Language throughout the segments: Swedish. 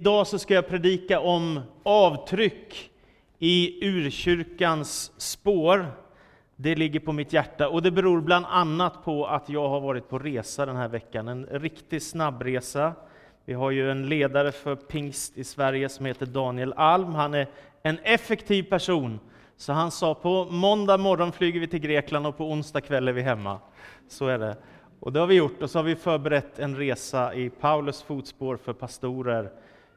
Idag så ska jag predika om avtryck i urkyrkans spår. Det ligger på mitt hjärta och det beror bland annat på att jag har varit på resa den här veckan. En riktig snabbresa. Vi har ju en ledare för pingst i Sverige som heter Daniel Alm. Han är en effektiv person. Så han sa på måndag morgon flyger vi till Grekland och på onsdag kväll är vi hemma. Så är det. Och det har vi gjort och så har vi förberett en resa i Paulus fotspår för pastorer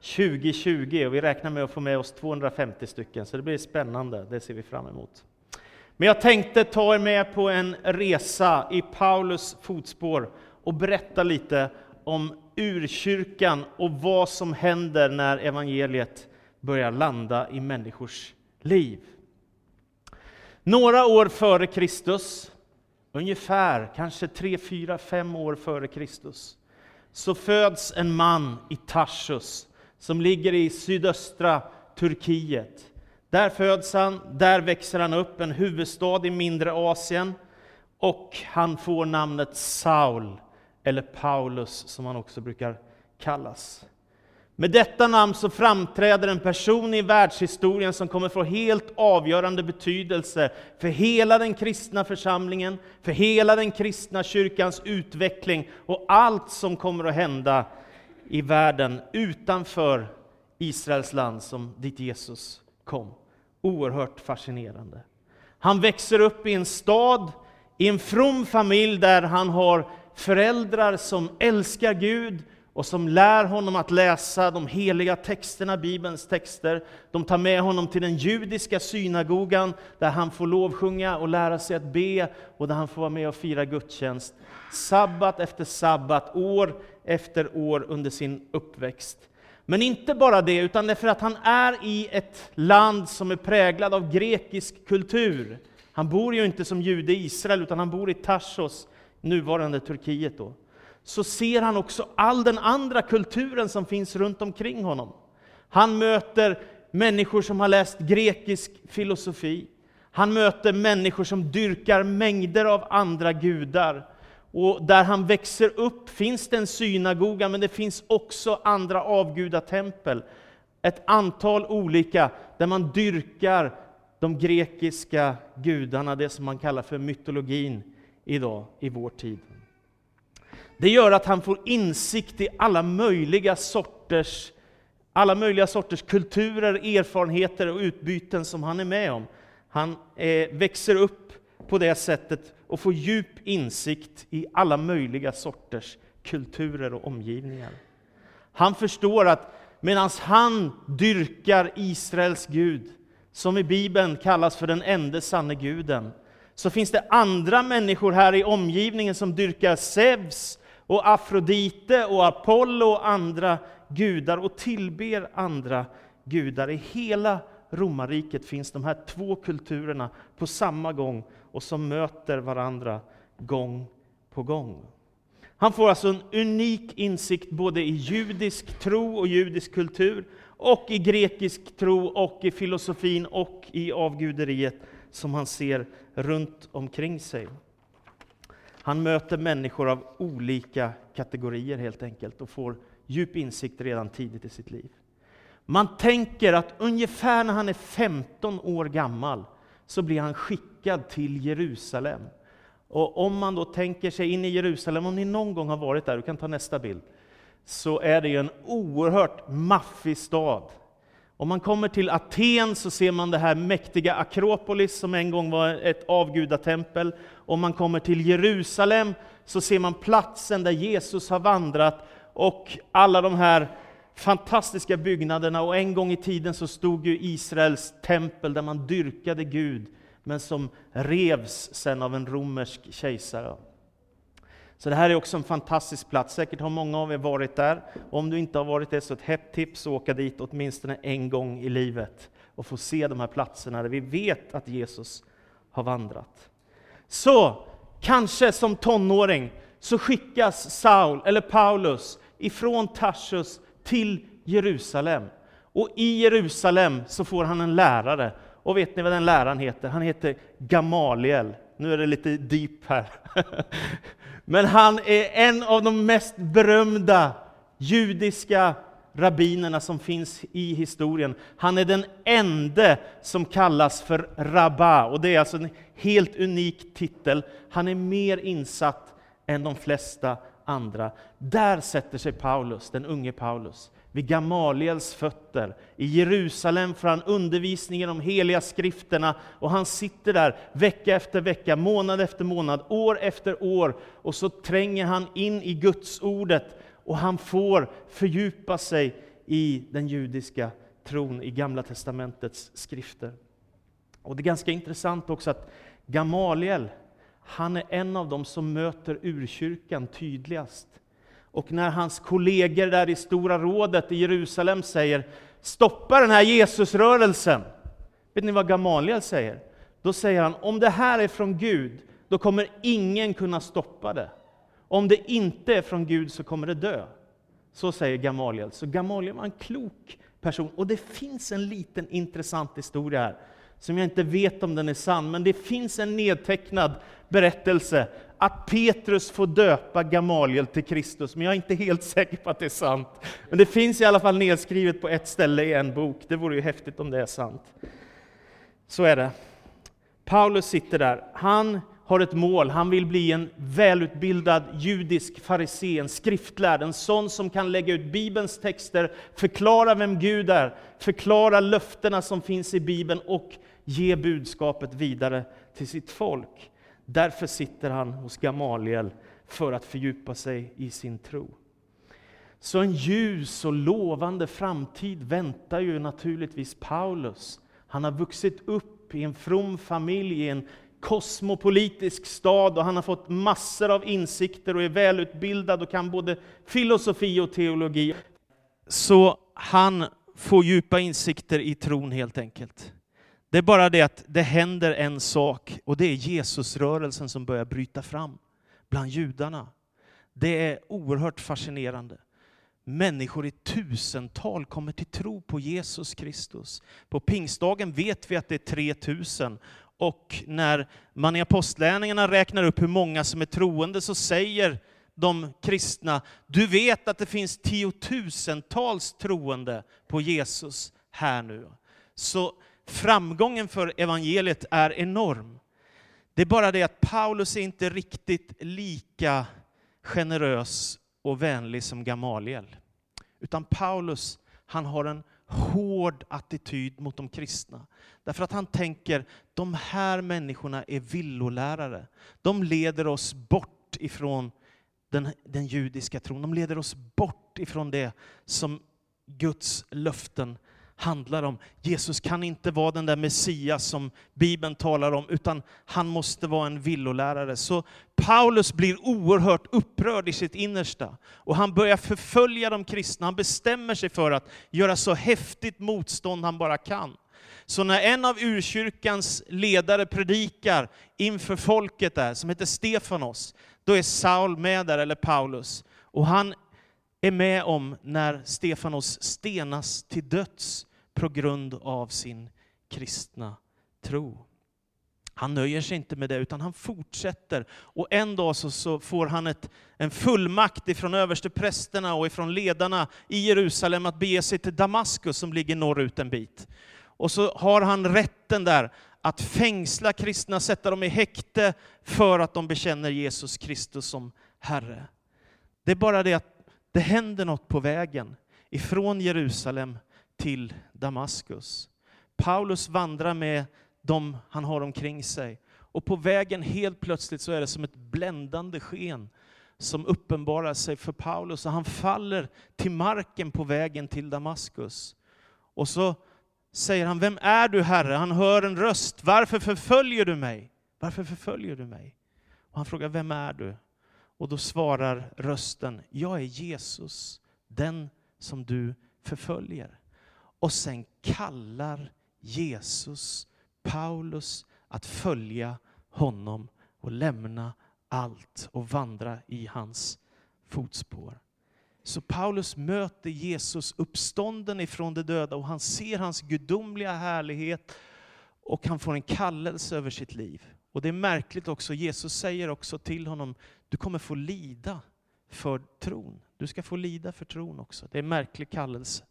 2020 och vi räknar med att få med oss 250 stycken, så det blir spännande, det ser vi fram emot. Men jag tänkte ta er med på en resa i Paulus fotspår och berätta lite om urkyrkan och vad som händer när evangeliet börjar landa i människors liv. Några år före Kristus, ungefär kanske 3, 4, 5 år före Kristus, så föds en man i Tarsus som ligger i sydöstra Turkiet. Där föds han, där växer han upp, en huvudstad i mindre Asien, och han får namnet Saul, eller Paulus som han också brukar kallas. Med detta namn så framträder en person i världshistorien som kommer få helt avgörande betydelse för hela den kristna församlingen, för hela den kristna kyrkans utveckling och allt som kommer att hända i världen utanför Israels land som dit Jesus kom. Oerhört fascinerande. Han växer upp i en stad, i en from familj där han har föräldrar som älskar Gud och som lär honom att läsa de heliga texterna, Bibelns texter. De tar med honom till den judiska synagogan där han får lovsjunga och lära sig att be och där han får vara med och fira gudstjänst. Sabbat efter sabbat, år efter år under sin uppväxt. Men inte bara det, utan det är för att han är i ett land som är präglad av grekisk kultur. Han bor ju inte som jude i Israel, utan han bor i Tarsos, nuvarande Turkiet. Då. Så ser han också all den andra kulturen som finns runt omkring honom. Han möter människor som har läst grekisk filosofi. Han möter människor som dyrkar mängder av andra gudar. Och där han växer upp finns det en synagoga, men det finns också andra avgudatempel. Ett antal olika, där man dyrkar de grekiska gudarna, det som man kallar för mytologin idag, i vår tid. Det gör att han får insikt i alla möjliga sorters, alla möjliga sorters kulturer, erfarenheter och utbyten som han är med om. Han eh, växer upp på det sättet och få djup insikt i alla möjliga sorters kulturer och omgivningar. Han förstår att medan han dyrkar Israels Gud, som i Bibeln kallas för den enda sanne guden, så finns det andra människor här i omgivningen som dyrkar Zeus och Afrodite och Apollo och andra gudar och tillber andra gudar. I hela romarriket finns de här två kulturerna på samma gång och som möter varandra gång på gång. Han får alltså en unik insikt både i judisk tro och judisk kultur, och i grekisk tro och i filosofin och i avguderiet som han ser runt omkring sig. Han möter människor av olika kategorier helt enkelt och får djup insikt redan tidigt i sitt liv. Man tänker att ungefär när han är 15 år gammal så blir han skickad till Jerusalem. Och om man då tänker sig in i Jerusalem, om ni någon gång har varit där, du kan ta nästa bild, så är det ju en oerhört maffig stad. Om man kommer till Aten så ser man det här mäktiga Akropolis som en gång var ett avgudatempel. Om man kommer till Jerusalem så ser man platsen där Jesus har vandrat och alla de här fantastiska byggnaderna och en gång i tiden så stod ju Israels tempel där man dyrkade Gud, men som revs sen av en romersk kejsare. Så det här är också en fantastisk plats. Säkert har många av er varit där. Om du inte har varit det så ett hett tips att åka dit åtminstone en gång i livet och få se de här platserna där vi vet att Jesus har vandrat. Så kanske som tonåring så skickas Saul eller Paulus ifrån Tarsus till Jerusalem. Och i Jerusalem så får han en lärare. Och vet ni vad den läraren heter? Han heter Gamaliel. Nu är det lite deep här. Men han är en av de mest berömda judiska rabbinerna som finns i historien. Han är den enda som kallas för rabba, och det är alltså en helt unik titel. Han är mer insatt än de flesta andra. Där sätter sig Paulus, den unge Paulus, vid Gamaliels fötter. I Jerusalem får han undervisningen om heliga skrifterna och han sitter där vecka efter vecka, månad efter månad, år efter år och så tränger han in i Guds ordet och han får fördjupa sig i den judiska tron, i Gamla Testamentets skrifter. Och Det är ganska intressant också att Gamaliel, han är en av dem som möter urkyrkan tydligast. Och när hans kollegor där i Stora rådet i Jerusalem säger ”Stoppa den här Jesusrörelsen!” Vet ni vad Gamaliel säger? Då säger han, om det här är från Gud, då kommer ingen kunna stoppa det. Om det inte är från Gud så kommer det dö. Så säger Gamaliel. Så Gamaliel var en klok person. Och det finns en liten intressant historia här, som jag inte vet om den är sann, men det finns en nedtecknad berättelse att Petrus får döpa Gamaliel till Kristus, men jag är inte helt säker på att det är sant. Men det finns i alla fall nedskrivet på ett ställe i en bok. Det vore ju häftigt om det är sant. Så är det. Paulus sitter där. Han har ett mål. Han vill bli en välutbildad judisk farisé, en skriftlärd, en sån som kan lägga ut Bibelns texter, förklara vem Gud är, förklara löftena som finns i Bibeln och ge budskapet vidare till sitt folk. Därför sitter han hos Gamaliel för att fördjupa sig i sin tro. Så en ljus och lovande framtid väntar ju naturligtvis Paulus. Han har vuxit upp i en from familj, i en kosmopolitisk stad och han har fått massor av insikter och är välutbildad och kan både filosofi och teologi. Så han får djupa insikter i tron helt enkelt. Det är bara det att det händer en sak och det är Jesusrörelsen som börjar bryta fram bland judarna. Det är oerhört fascinerande. Människor i tusental kommer till tro på Jesus Kristus. På pingstdagen vet vi att det är 3000 och när man i apostlärningarna räknar upp hur många som är troende så säger de kristna, du vet att det finns tiotusentals troende på Jesus här nu. Så framgången för evangeliet är enorm. Det är bara det att Paulus är inte riktigt lika generös och vänlig som Gamaliel. Utan Paulus, han har en hård attityd mot de kristna. Därför att han tänker, de här människorna är villolärare. De leder oss bort ifrån den, den judiska tron. De leder oss bort ifrån det som Guds löften handlar om. Jesus kan inte vara den där Messias som Bibeln talar om, utan han måste vara en villolärare. Så Paulus blir oerhört upprörd i sitt innersta och han börjar förfölja de kristna. Han bestämmer sig för att göra så häftigt motstånd han bara kan. Så när en av urkyrkans ledare predikar inför folket där, som heter Stefanos, då är Saul med där, eller Paulus. Och han är med om när Stefanos stenas till döds på grund av sin kristna tro. Han nöjer sig inte med det, utan han fortsätter. Och en dag så, så får han ett, en fullmakt ifrån översteprästerna och ifrån ledarna i Jerusalem att bege sig till Damaskus som ligger norrut en bit. Och så har han rätten där att fängsla kristna, sätta dem i häkte för att de bekänner Jesus Kristus som Herre. Det är bara det att det händer något på vägen ifrån Jerusalem till Damaskus. Paulus vandrar med dem han har omkring sig. Och på vägen helt plötsligt så är det som ett bländande sken som uppenbarar sig för Paulus och han faller till marken på vägen till Damaskus. Och så säger han, vem är du Herre? Han hör en röst, varför förföljer du mig? Varför förföljer du mig? Och han frågar, vem är du? Och då svarar rösten, jag är Jesus, den som du förföljer. Och sen kallar Jesus Paulus att följa honom och lämna allt och vandra i hans fotspår. Så Paulus möter Jesus uppstånden ifrån de döda och han ser hans gudomliga härlighet och han får en kallelse över sitt liv. Och det är märkligt också, Jesus säger också till honom, du kommer få lida för tron. Du ska få lida för tron också. Det är en märklig kallelse.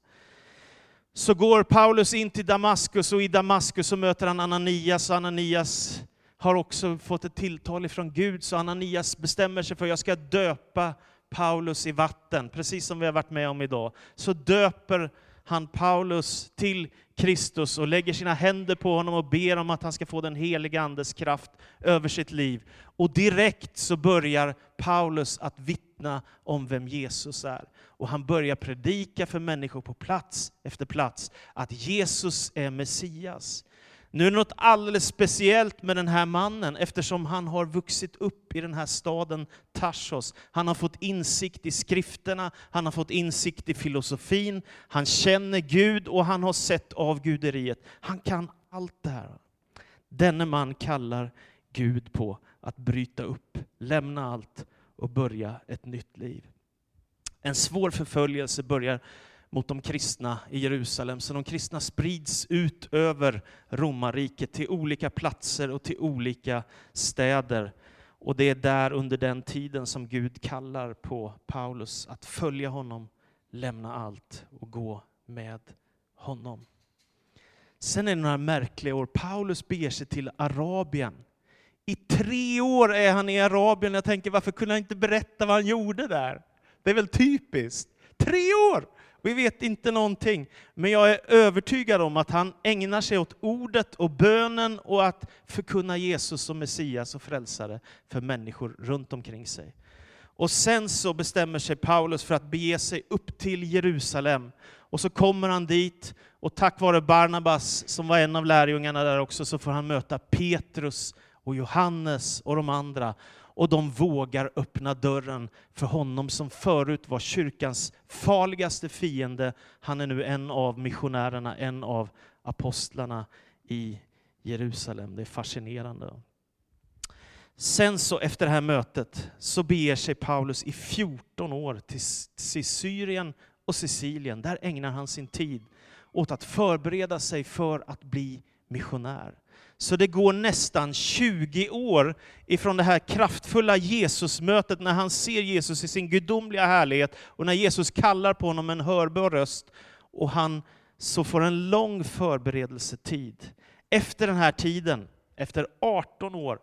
Så går Paulus in till Damaskus och i Damaskus så möter han Ananias och Ananias har också fått ett tilltal ifrån Gud, så Ananias bestämmer sig för att jag ska döpa Paulus i vatten, precis som vi har varit med om idag. Så döper han Paulus till Kristus och lägger sina händer på honom och ber om att han ska få den heliga Andes kraft över sitt liv. Och direkt så börjar Paulus att vittna om vem Jesus är. Och han börjar predika för människor på plats efter plats att Jesus är Messias. Nu är det något alldeles speciellt med den här mannen eftersom han har vuxit upp i den här staden Tarsos. Han har fått insikt i skrifterna, han har fått insikt i filosofin, han känner Gud och han har sett avguderiet. Han kan allt det här. Denne man kallar Gud på att bryta upp, lämna allt och börja ett nytt liv. En svår förföljelse börjar mot de kristna i Jerusalem, så de kristna sprids ut över romarriket till olika platser och till olika städer. Och det är där under den tiden som Gud kallar på Paulus att följa honom, lämna allt och gå med honom. Sen är det några märkliga år. Paulus beger sig till Arabien. I tre år är han i Arabien. Jag tänker, varför kunde han inte berätta vad han gjorde där? Det är väl typiskt? Tre år! Vi vet inte någonting, men jag är övertygad om att han ägnar sig åt ordet och bönen och att förkunna Jesus som Messias och frälsare för människor runt omkring sig. Och sen så bestämmer sig Paulus för att bege sig upp till Jerusalem. Och så kommer han dit, och tack vare Barnabas, som var en av lärjungarna där också, så får han möta Petrus och Johannes och de andra och de vågar öppna dörren för honom som förut var kyrkans farligaste fiende. Han är nu en av missionärerna, en av apostlarna i Jerusalem. Det är fascinerande. Sen så efter det här mötet så beger sig Paulus i 14 år till Syrien och Sicilien. Där ägnar han sin tid åt att förbereda sig för att bli missionär. Så det går nästan 20 år ifrån det här kraftfulla Jesusmötet när han ser Jesus i sin gudomliga härlighet och när Jesus kallar på honom med en hörbar röst och han så får en lång förberedelsetid. Efter den här tiden, efter 18 år,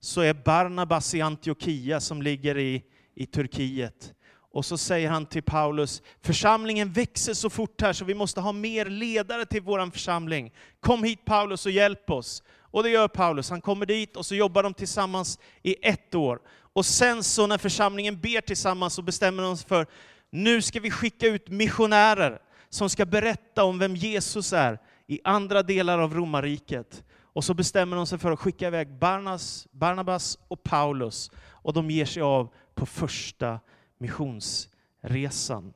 så är Barnabas i Antiochia som ligger i, i Turkiet. Och så säger han till Paulus, församlingen växer så fort här så vi måste ha mer ledare till vår församling. Kom hit Paulus och hjälp oss. Och det gör Paulus. Han kommer dit och så jobbar de tillsammans i ett år. Och sen så när församlingen ber tillsammans så bestämmer de sig för, nu ska vi skicka ut missionärer som ska berätta om vem Jesus är i andra delar av romarriket. Och så bestämmer de sig för att skicka iväg Barnas, Barnabas och Paulus. Och de ger sig av på första missionsresan.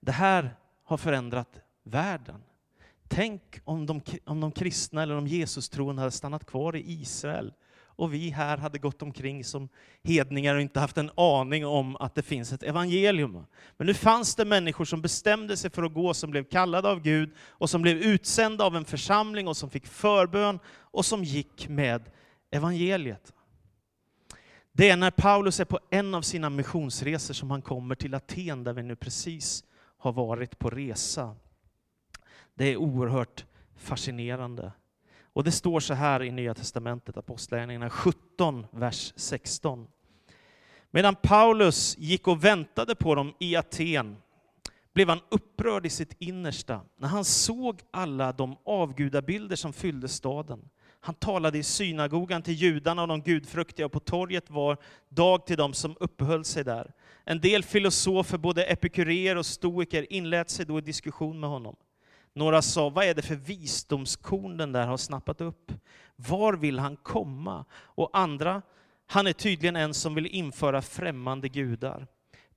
Det här har förändrat världen. Tänk om de, om de kristna eller de Jesus-troende hade stannat kvar i Israel och vi här hade gått omkring som hedningar och inte haft en aning om att det finns ett evangelium. Men nu fanns det människor som bestämde sig för att gå, som blev kallade av Gud och som blev utsända av en församling och som fick förbön och som gick med evangeliet. Det är när Paulus är på en av sina missionsresor som han kommer till Aten, där vi nu precis har varit på resa. Det är oerhört fascinerande. Och det står så här i Nya Testamentet, Apostlagärningarna 17, vers 16. Medan Paulus gick och väntade på dem i Aten blev han upprörd i sitt innersta när han såg alla de avgudabilder som fyllde staden. Han talade i synagogan till judarna och de gudfruktiga och på torget var dag till dem som uppehöll sig där. En del filosofer, både epikurer och stoiker, inlät sig då i diskussion med honom. Några sa, vad är det för visdomskorn den där har snappat upp? Var vill han komma? Och andra, han är tydligen en som vill införa främmande gudar.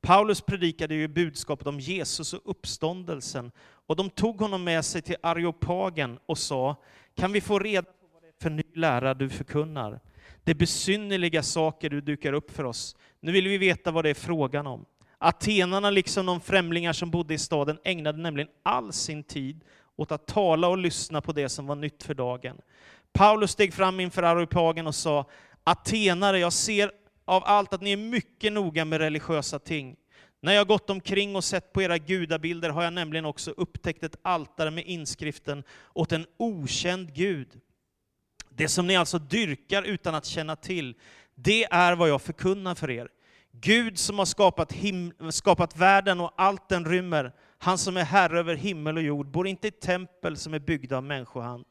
Paulus predikade ju budskapet om Jesus och uppståndelsen, och de tog honom med sig till Areopagen och sa, kan vi få reda på vad det är för ny lära du förkunnar? Det är besynnerliga saker du dukar upp för oss. Nu vill vi veta vad det är frågan om. Atenarna, liksom de främlingar som bodde i staden, ägnade nämligen all sin tid åt att tala och lyssna på det som var nytt för dagen. Paulus steg fram inför Areopagen och sa, Atenare, jag ser av allt att ni är mycket noga med religiösa ting. När jag gått omkring och sett på era gudabilder har jag nämligen också upptäckt ett altare med inskriften åt en okänd Gud. Det som ni alltså dyrkar utan att känna till, det är vad jag förkunnar för er. Gud som har skapat, him- skapat världen och allt den rymmer, han som är herre över himmel och jord, bor inte i tempel som är byggda av människohand.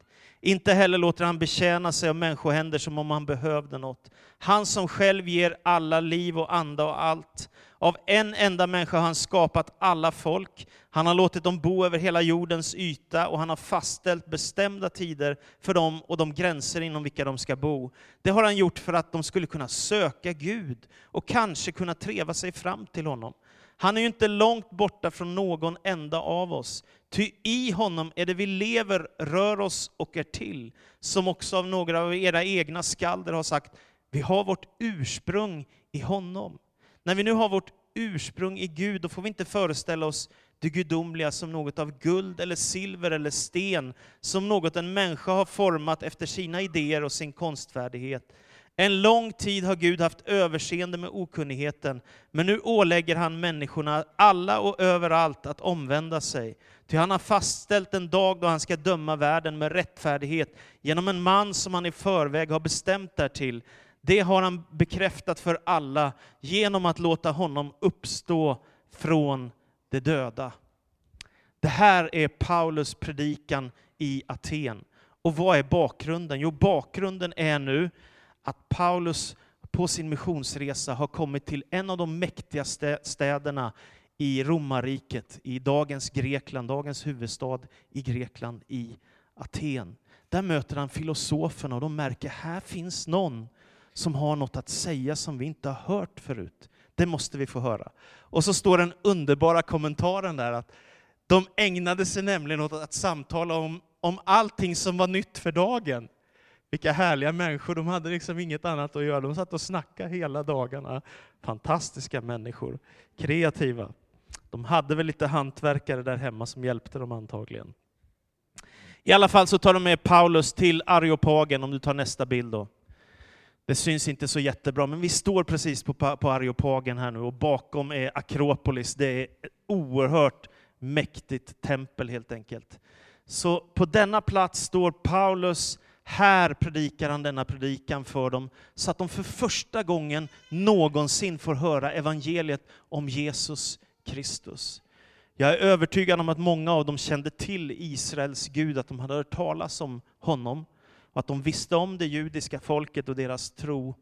Inte heller låter han betjäna sig av människohänder som om han behövde något. Han som själv ger alla liv och anda och allt. Av en enda människa har han skapat alla folk. Han har låtit dem bo över hela jordens yta och han har fastställt bestämda tider för dem och de gränser inom vilka de ska bo. Det har han gjort för att de skulle kunna söka Gud och kanske kunna treva sig fram till honom. Han är ju inte långt borta från någon enda av oss. Ty i honom är det vi lever, rör oss och är till. Som också av några av era egna skalder har sagt, vi har vårt ursprung i honom. När vi nu har vårt ursprung i Gud, då får vi inte föreställa oss det gudomliga som något av guld eller silver eller sten, som något en människa har format efter sina idéer och sin konstfärdighet. En lång tid har Gud haft överseende med okunnigheten, men nu ålägger han människorna, alla och överallt, att omvända sig. Ty han har fastställt en dag då han ska döma världen med rättfärdighet genom en man som han i förväg har bestämt därtill. Det har han bekräftat för alla genom att låta honom uppstå från de döda. Det här är Paulus predikan i Aten. Och vad är bakgrunden? Jo, bakgrunden är nu att Paulus på sin missionsresa har kommit till en av de mäktigaste städerna i romarriket, i dagens Grekland, dagens huvudstad i Grekland, i Aten. Där möter han filosoferna och de märker, här finns någon som har något att säga som vi inte har hört förut. Det måste vi få höra. Och så står den underbara kommentaren där att de ägnade sig nämligen åt att samtala om, om allting som var nytt för dagen. Vilka härliga människor, de hade liksom inget annat att göra. De satt och snackade hela dagarna. Fantastiska människor, kreativa. De hade väl lite hantverkare där hemma som hjälpte dem antagligen. I alla fall så tar de med Paulus till Areopagen, om du tar nästa bild då. Det syns inte så jättebra, men vi står precis på, på Areopagen här nu och bakom är Akropolis. Det är ett oerhört mäktigt tempel helt enkelt. Så på denna plats står Paulus, här predikar han denna predikan för dem, så att de för första gången någonsin får höra evangeliet om Jesus Kristus. Jag är övertygad om att många av dem kände till Israels Gud, att de hade hört talas om honom, och att de visste om det judiska folket och deras tro.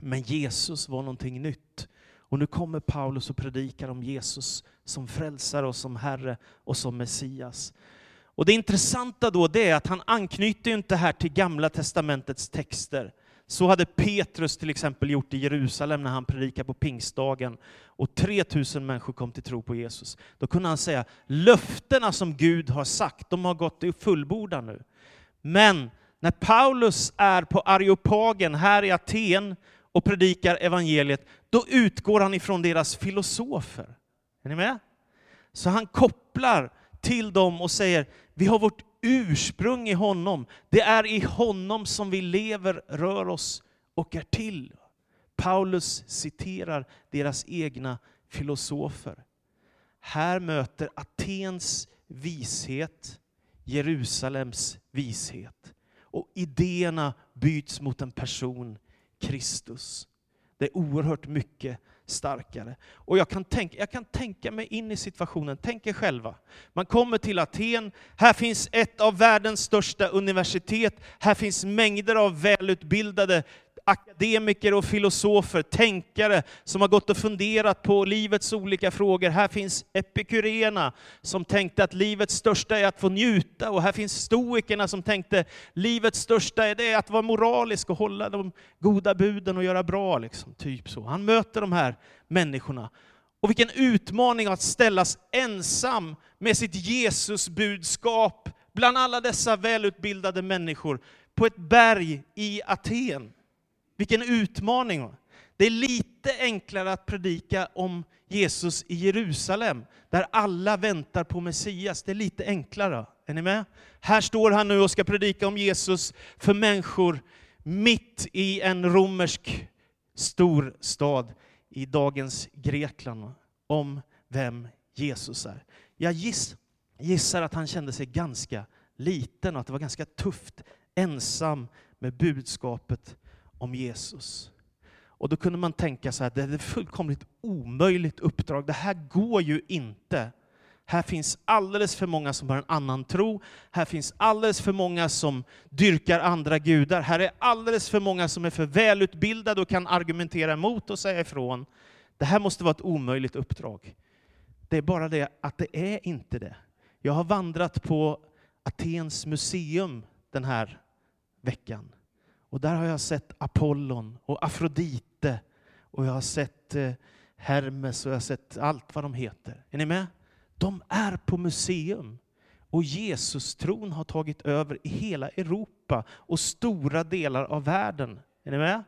Men Jesus var någonting nytt. Och nu kommer Paulus och predikar om Jesus som frälsare och som Herre och som Messias. Och det intressanta då det är att han anknyter inte här till Gamla Testamentets texter. Så hade Petrus till exempel gjort i Jerusalem när han predikade på pingstdagen och 3000 människor kom till tro på Jesus. Då kunde han säga, löftena som Gud har sagt, de har gått i fullbordan nu. Men när Paulus är på Areopagen här i Aten och predikar evangeliet, då utgår han ifrån deras filosofer. Är ni med? Så han kopplar till dem och säger, vi har vårt ursprung i honom. Det är i honom som vi lever, rör oss och är till. Paulus citerar deras egna filosofer. Här möter Atens vishet Jerusalems vishet. Och idéerna byts mot en person, Kristus. Det är oerhört mycket starkare. Och jag kan, tänka, jag kan tänka mig in i situationen, tänk er själva. Man kommer till Aten, här finns ett av världens största universitet, här finns mängder av välutbildade akademiker och filosofer, tänkare som har gått och funderat på livets olika frågor. Här finns epikuréerna som tänkte att livets största är att få njuta och här finns stoikerna som tänkte livets största är det att vara moralisk och hålla de goda buden och göra bra. Liksom, typ så. Han möter de här människorna. Och vilken utmaning att ställas ensam med sitt Jesusbudskap bland alla dessa välutbildade människor på ett berg i Aten. Vilken utmaning! Det är lite enklare att predika om Jesus i Jerusalem, där alla väntar på Messias. Det är lite enklare. Är ni med? Här står han nu och ska predika om Jesus för människor mitt i en romersk stor stad i dagens Grekland om vem Jesus är. Jag giss, gissar att han kände sig ganska liten och att det var ganska tufft, ensam med budskapet om Jesus. Och då kunde man tänka så här, det är ett fullkomligt omöjligt uppdrag, det här går ju inte. Här finns alldeles för många som har en annan tro. Här finns alldeles för många som dyrkar andra gudar. Här är alldeles för många som är för välutbildade och kan argumentera emot och säga ifrån. Det här måste vara ett omöjligt uppdrag. Det är bara det att det är inte det. Jag har vandrat på Atens museum den här veckan. Och där har jag sett Apollon och Afrodite och jag har sett eh, Hermes och jag har sett allt vad de heter. Är ni med? De är på museum. Och Jesus-tron har tagit över i hela Europa och stora delar av världen. Är ni med?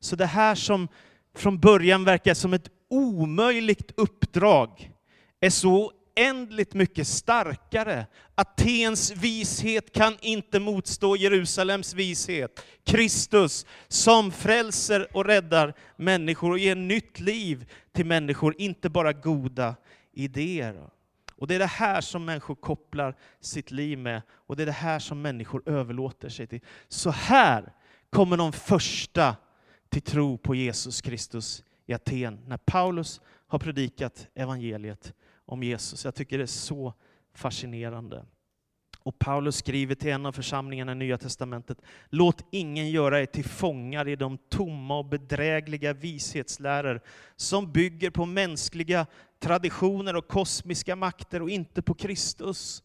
Så det här som från början verkar som ett omöjligt uppdrag är så oändligt mycket starkare. Atens vishet kan inte motstå Jerusalems vishet. Kristus som frälser och räddar människor och ger nytt liv till människor, inte bara goda idéer. Och det är det här som människor kopplar sitt liv med och det är det här som människor överlåter sig till. Så här kommer de första till tro på Jesus Kristus i Aten, när Paulus har predikat evangeliet om Jesus. Jag tycker det är så fascinerande. Och Paulus skriver till en av församlingarna i Nya Testamentet, låt ingen göra er till fångar i de tomma och bedrägliga vishetsläror som bygger på mänskliga traditioner och kosmiska makter och inte på Kristus.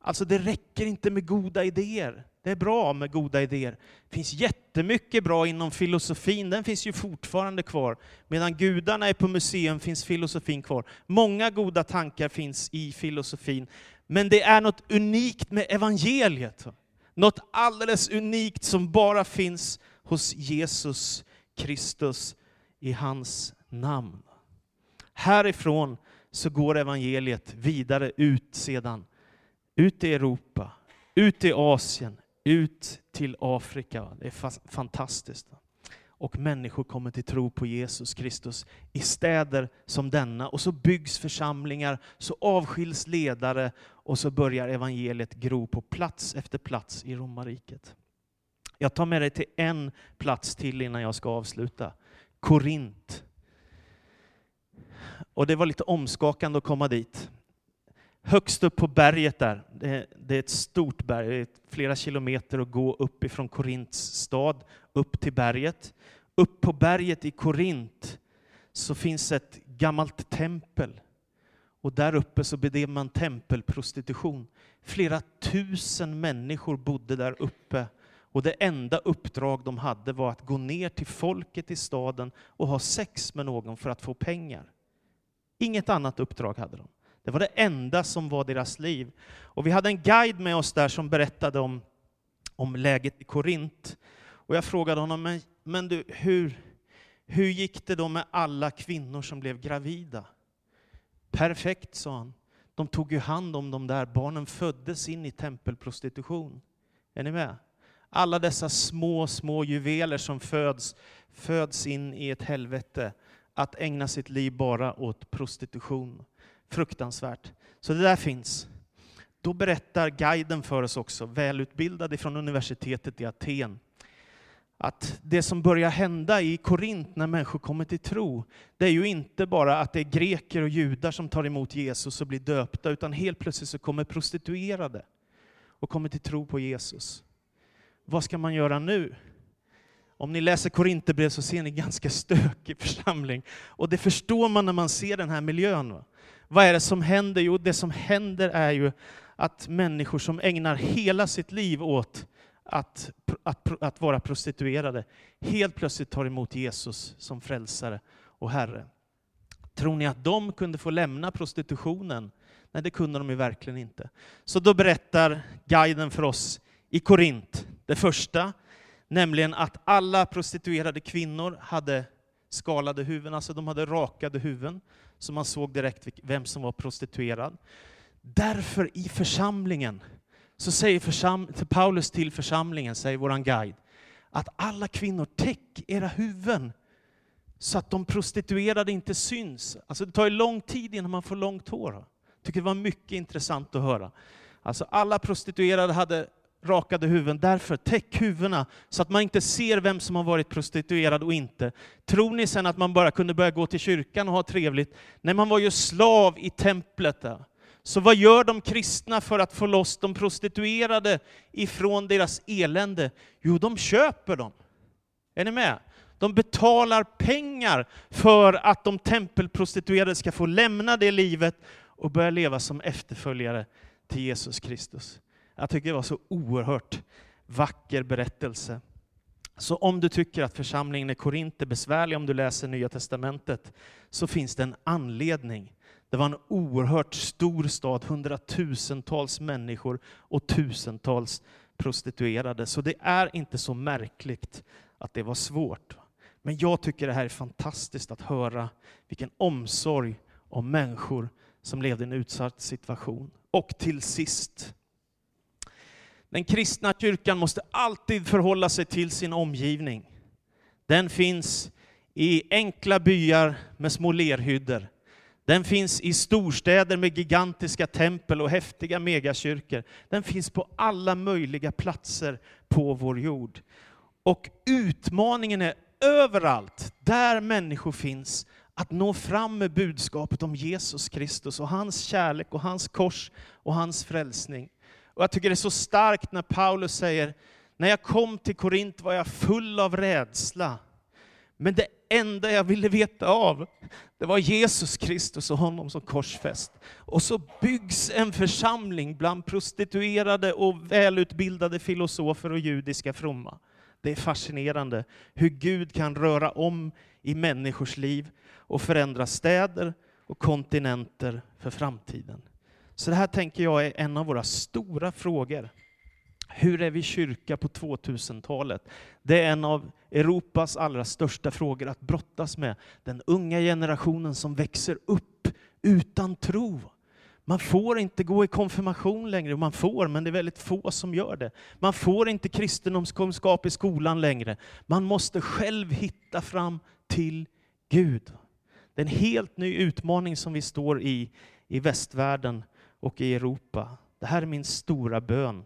Alltså det räcker inte med goda idéer. Det är bra med goda idéer. Det finns jättemycket bra inom filosofin, den finns ju fortfarande kvar. Medan gudarna är på museum finns filosofin kvar. Många goda tankar finns i filosofin. Men det är något unikt med evangeliet. Något alldeles unikt som bara finns hos Jesus Kristus i hans namn. Härifrån så går evangeliet vidare ut sedan, ut i Europa, ut i Asien, ut till Afrika. Det är fantastiskt. Och människor kommer till tro på Jesus Kristus i städer som denna. Och så byggs församlingar, så avskiljs ledare och så börjar evangeliet gro på plats efter plats i romarriket. Jag tar med dig till en plats till innan jag ska avsluta. Korint. Och det var lite omskakande att komma dit högst upp på berget där, det, det är ett stort berg, det är flera kilometer att gå upp ifrån Korints stad, upp till berget. Upp på berget i Korint så finns ett gammalt tempel. Och där uppe så bedrev man tempelprostitution. Flera tusen människor bodde där uppe och det enda uppdrag de hade var att gå ner till folket i staden och ha sex med någon för att få pengar. Inget annat uppdrag hade de. Det var det enda som var deras liv. Och vi hade en guide med oss där som berättade om, om läget i Korint. Och jag frågade honom, men, men du, hur, hur gick det då med alla kvinnor som blev gravida? Perfekt, sa han. De tog ju hand om de där barnen föddes in i tempelprostitution. Är ni med? Alla dessa små, små juveler som föds, föds in i ett helvete att ägna sitt liv bara åt prostitution. Fruktansvärt. Så det där finns. Då berättar guiden för oss också, välutbildad från universitetet i Aten, att det som börjar hända i Korint när människor kommer till tro, det är ju inte bara att det är greker och judar som tar emot Jesus och blir döpta, utan helt plötsligt så kommer prostituerade och kommer till tro på Jesus. Vad ska man göra nu? Om ni läser Korinthierbrevet så ser ni ganska stökig församling. Och det förstår man när man ser den här miljön. Va? Vad är det som händer? Jo, det som händer är ju att människor som ägnar hela sitt liv åt att, att, att vara prostituerade helt plötsligt tar emot Jesus som frälsare och Herre. Tror ni att de kunde få lämna prostitutionen? Nej, det kunde de ju verkligen inte. Så då berättar guiden för oss i Korint, det första, nämligen att alla prostituerade kvinnor hade skalade huvuden, alltså de hade rakade huvuden så man såg direkt vem som var prostituerad. Därför i församlingen så säger försam Paulus till församlingen, säger våran guide, att alla kvinnor, täck era huvuden. så att de prostituerade inte syns. Alltså det tar ju lång tid innan man får långt hår. Jag tycker det var mycket intressant att höra. Alltså alla prostituerade hade rakade huvuden. Därför, täck huvudena så att man inte ser vem som har varit prostituerad och inte. Tror ni sen att man bara kunde börja gå till kyrkan och ha trevligt? Nej, man var ju slav i templet. Där. Så vad gör de kristna för att få loss de prostituerade ifrån deras elände? Jo, de köper dem. Är ni med? De betalar pengar för att de tempelprostituerade ska få lämna det livet och börja leva som efterföljare till Jesus Kristus. Jag tycker det var så oerhört vacker berättelse. Så om du tycker att församlingen i Korint är besvärlig om du läser Nya Testamentet, så finns det en anledning. Det var en oerhört stor stad, hundratusentals människor och tusentals prostituerade. Så det är inte så märkligt att det var svårt. Men jag tycker det här är fantastiskt att höra vilken omsorg om människor som levde i en utsatt situation. Och till sist, den kristna kyrkan måste alltid förhålla sig till sin omgivning. Den finns i enkla byar med små lerhyddor. Den finns i storstäder med gigantiska tempel och häftiga megakyrkor. Den finns på alla möjliga platser på vår jord. Och utmaningen är överallt, där människor finns, att nå fram med budskapet om Jesus Kristus och hans kärlek och hans kors och hans frälsning. Och jag tycker det är så starkt när Paulus säger, när jag kom till Korint var jag full av rädsla. Men det enda jag ville veta av, det var Jesus Kristus och honom som korsfäst. Och så byggs en församling bland prostituerade och välutbildade filosofer och judiska fromma. Det är fascinerande hur Gud kan röra om i människors liv och förändra städer och kontinenter för framtiden. Så det här tänker jag är en av våra stora frågor. Hur är vi kyrka på 2000-talet? Det är en av Europas allra största frågor att brottas med. Den unga generationen som växer upp utan tro. Man får inte gå i konfirmation längre, man får, men det är väldigt få som gör det. Man får inte kristendomskunskap i skolan längre. Man måste själv hitta fram till Gud. Det är en helt ny utmaning som vi står i i västvärlden och i Europa. Det här är min stora bön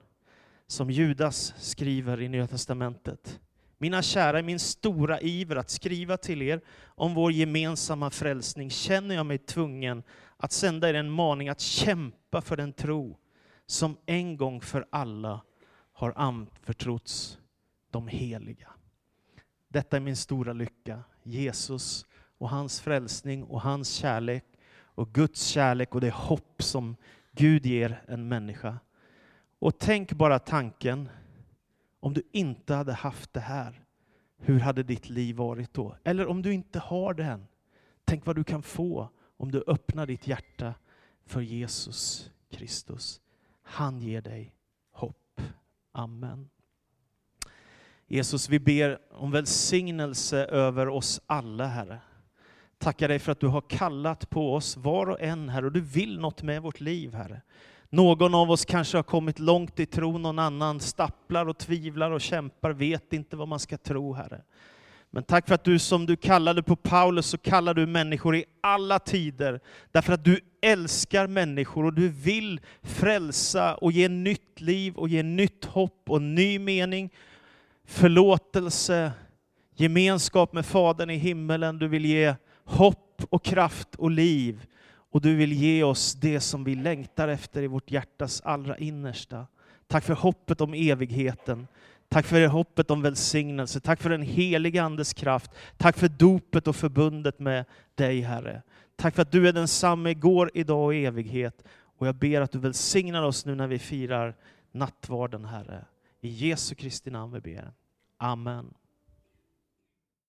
som Judas skriver i Nya Testamentet. Mina kära, i min stora iver att skriva till er om vår gemensamma frälsning känner jag mig tvungen att sända er en maning att kämpa för den tro som en gång för alla har anförtrotts de heliga. Detta är min stora lycka. Jesus och hans frälsning och hans kärlek och Guds kärlek och det hopp som Gud ger en människa. Och tänk bara tanken, om du inte hade haft det här, hur hade ditt liv varit då? Eller om du inte har det än, tänk vad du kan få om du öppnar ditt hjärta för Jesus Kristus. Han ger dig hopp. Amen. Jesus, vi ber om välsignelse över oss alla, Herre. Tackar dig för att du har kallat på oss var och en, Herre, och du vill något med vårt liv, Herre. Någon av oss kanske har kommit långt i tro, någon annan stapplar och tvivlar och kämpar, vet inte vad man ska tro, Herre. Men tack för att du som du kallade på Paulus, så kallar du människor i alla tider, därför att du älskar människor och du vill frälsa och ge nytt liv och ge nytt hopp och ny mening, förlåtelse, gemenskap med Fadern i himmelen. Du vill ge hopp och kraft och liv. Och du vill ge oss det som vi längtar efter i vårt hjärtas allra innersta. Tack för hoppet om evigheten. Tack för hoppet om välsignelse. Tack för den heliga Andes kraft. Tack för dopet och förbundet med dig, Herre. Tack för att du är densamme igår, idag och i evighet. Och jag ber att du välsignar oss nu när vi firar nattvarden, Herre. I Jesu Kristi namn vi ber. Amen.